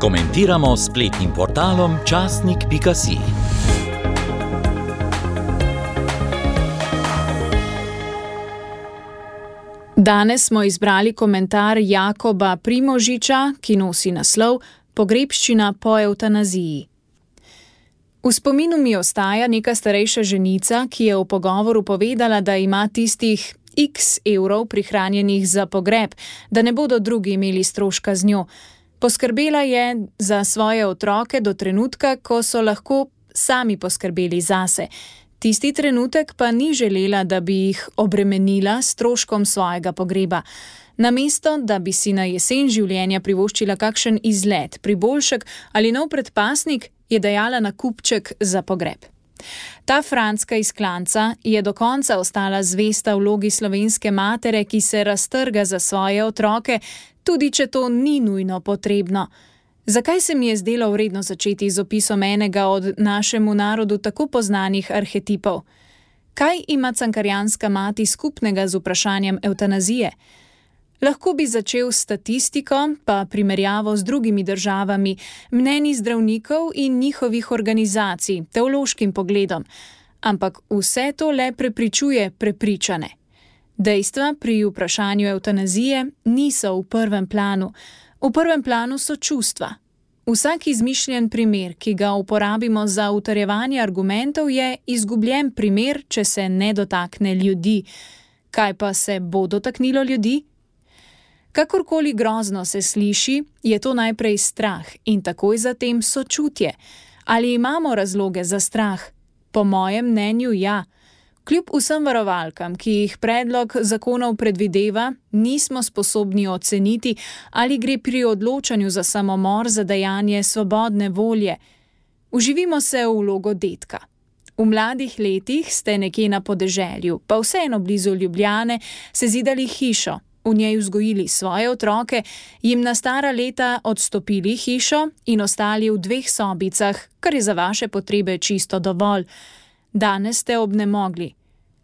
Komentiramo spletnim portalom časnik.si. Danes smo izbrali komentar Jakoba Primožiča, ki nosi naslov Pogrebščina po eutanaziji. V spominu mi ostaja neka starejša ženica, ki je v pogovoru povedala, da ima tistih x evrov prihranjenih za pogreb, da ne bodo drugi imeli stroška z njo. Poskrbela je za svoje otroke do trenutka, ko so lahko sami poskrbeli zase. Tisti trenutek pa ni želela, da bi jih obremenila s stroškom svojega pogreba. Namesto, da bi si na jesen življenja privoščila kakšen izlet, priboljšek ali nov predpasnik, je dajala na kupček za pogreb. Ta franska iz klanca je do konca ostala zvesta vlogi slovenske matere, ki se raztrga za svoje otroke, tudi če to ni nujno potrebno. Zakaj se mi je zdelo vredno začeti z opisom enega od našemu narodu tako poznanih arhetipov? Kaj ima cankarjanska mati skupnega z vprašanjem eutanazije? Lahko bi začel s statistiko, pa primerjavo z drugimi državami, mnenji zdravnikov in njihovih organizacij, teološkim pogledom, ampak vse to le prepričuje prepričane. Dejstva pri vprašanju eutanazije niso v prvem planu, v prvem planu so čustva. Vsak izmišljen primer, ki ga uporabimo za utrjevanje argumentov, je izgubljen primer, če se ne dotakne ljudi. Kaj pa se bo dotaknilo ljudi? Kakorkoli grozno se sliši, je to najprej strah in takoj zatem sočutje. Ali imamo razloge za strah? Po mojem mnenju, ja. Kljub vsem varovalkam, ki jih predlog zakonov predvideva, nismo sposobni oceniti, ali gre pri odločanju za samomor za dejanje svobodne volje. Uživimo se v vlogo detka. V mladih letih ste nekje na podeželju, pa vseeno blizu Ljubljane, se zidali hišo, v njej vzgojili svoje otroke, jim na stara leta odstopili hišo in ostali v dveh sobicah, kar je za vaše potrebe čisto dovolj. Danes ste obnemogli.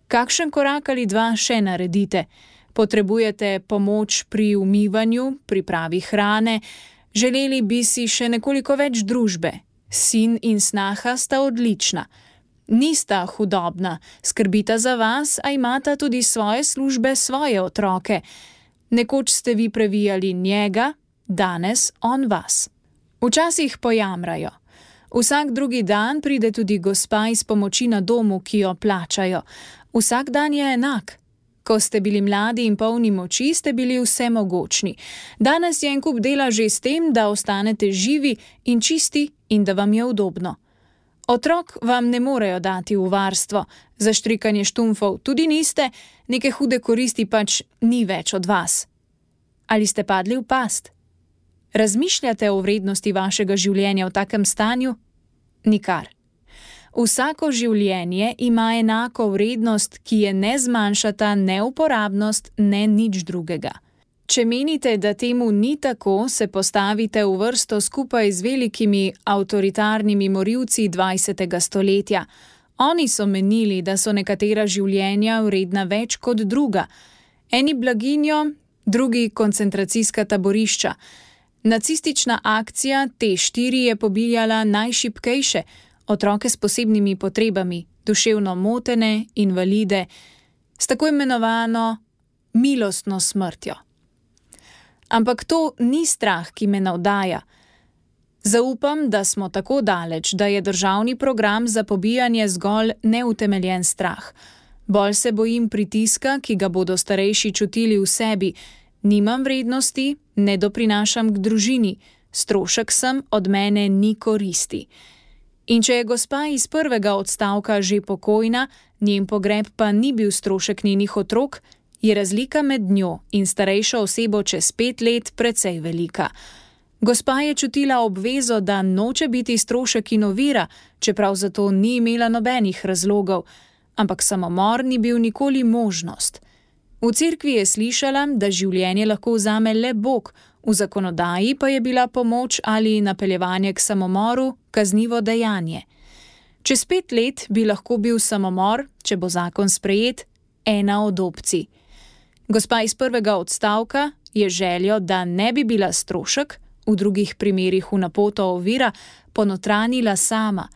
Kakšen korak ali dva še naredite? Potrebujete pomoč pri umivanju, pripravi hrane, želeli bi si še nekoliko več družbe. Sin in snaha sta odlična nista hudobna, skrbita za vas, a imata tudi svoje službe, svoje otroke. Nekoč ste vi previjali njega, danes on vas. Včasih pojamrajo. Vsak drugi dan pride tudi gospa iz pomoči na domu, ki jo plačajo. Vsak dan je enak. Ko ste bili mladi in polni moči, ste bili vse mogočni. Danes je en kup dela že s tem, da ostanete živi in čisti in da vam je udobno. Otrok vam ne morejo dati v varstvo, za štrikanje štumfov tudi niste, neke hude koristi pač ni več od vas. Ali ste padli v past? Razmišljate o vrednosti vašega življenja v takem stanju? Nikar. Vsako življenje ima enako vrednost, ki je ne zmanjšata ne uporabnost, ne nič drugega. Če menite, da temu ni tako, se postavite v vrsto skupaj z velikimi avtoritarnimi morilci 20. stoletja. Oni so menili, da so nekatera življenja vredna več kot druga. Eni blaginjo, drugi koncentracijska taborišča. Nacistična akcija T4 je pobijala najšipkejše, otroke s posebnimi potrebami, duševno motene, invalide, s tako imenovano milostno smrtjo. Ampak to ni strah, ki me navdaja. Zaupam, da smo tako daleč, da je državni program za pobijanje zgolj neutemeljen strah. Bolj se bojim pritiska, ki ga bodo starejši čutili v sebi. Nimam vrednosti, ne doprinašam k družini, strošek sem, od mene ni koristi. In če je gospa iz prvega odstavka že pokojna, njen pogreb pa ni bil strošek njenih otrok, je razlika med njo in starejšo osebo čez pet let precej velika. Gospa je čutila obvezo, da noče biti strošek in ovira, čeprav za to ni imela nobenih razlogov, ampak samomor ni bil nikoli možnost. V cerkvi je slišala, da življenje lahko vzame le Bog, v zakonodaji pa je bila pomoč ali napeljevanje k samomoru kaznivo dejanje. Čez pet let bi lahko bil samomor, če bo zakon sprejet, ena od opcij. Gospa iz prvega odstavka je željo, da ne bi bila strošek, v drugih primerjih v napoto ovira, ponotranila sama.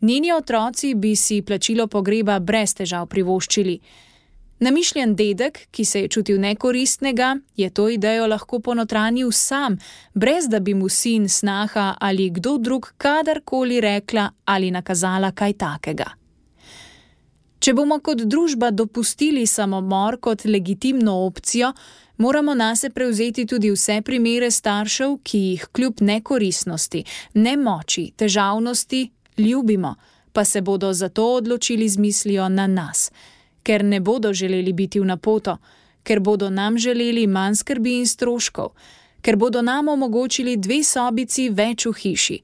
Njeni otroci bi si plačilo pogreba brez težav privoščili. Namišljen dedek, ki se je čutil nekoristnega, je to idejo lahko ponotranil sam, brez da bi mu sin, snaha ali kdo drug kadarkoli rekla ali nakazala kaj takega. Če bomo kot družba dopustili samomor kot legitimno opcijo, moramo na se prevzeti tudi vse primere staršev, ki jih kljub nekoristnosti, nemoči, težavnosti ljubimo, pa se bodo zato odločili z mislijo na nas ker ne bodo želeli biti v napoto, ker bodo nam želeli manj skrbi in stroškov, ker bodo nam omogočili dve sobici več v hiši.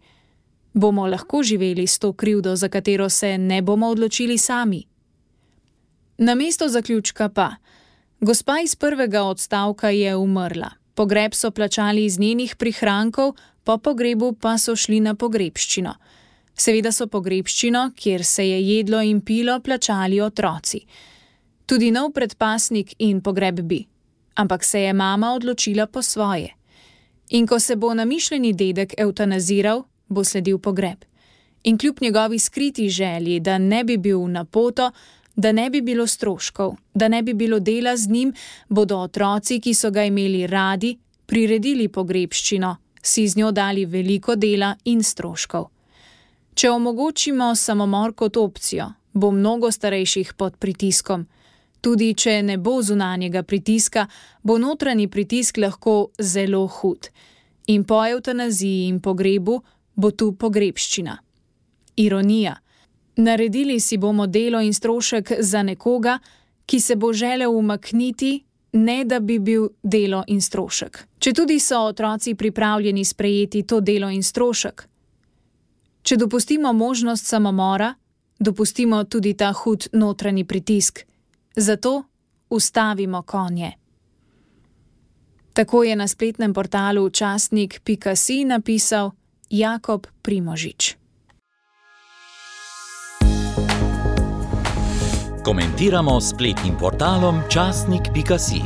Bomo lahko živeli s to krivdo, za katero se ne bomo odločili sami. Na mesto zaključka pa, gospa iz prvega odstavka je umrla, pogreb so plačali iz njenih prihrankov, po pogrebu pa so šli na pogrebščino. Seveda so pogrebščino, kjer se je jedlo in pilo, plačali otroci. Tudi nov predpasnik in pogreb bi, ampak se je mama odločila po svoje. In ko se bo namišljeni dedek eutanaziral, bo sledil pogreb. In kljub njegovi skriti želji, da ne bi bil na poto, da ne bi bilo stroškov, da ne bi bilo dela z njim, bodo otroci, ki so ga imeli radi, priredili pogrebščino, si z njo dali veliko dela in stroškov. Če omogočimo samomor kot opcijo, bo mnogo starejših pod pritiskom. Tudi če ne bo zunanjega pritiska, bo notranji pritisk lahko zelo hud. In po eutanaziji in pogrebu bo tu pogrebščina. Ironija. Naredili si bomo delo in strošek za nekoga, ki se bo želel umakniti, ne da bi bil delo in strošek. Če tudi so otroci pripravljeni sprejeti to delo in strošek. Če dopustimo možnost samomora, dopustimo tudi ta hud notranji pritisk. Zato ustavimo konje. Tako je na spletnem portalu časnik.si napisal Jakob Primožič. Komentiramo spletnim portalom časnik.si.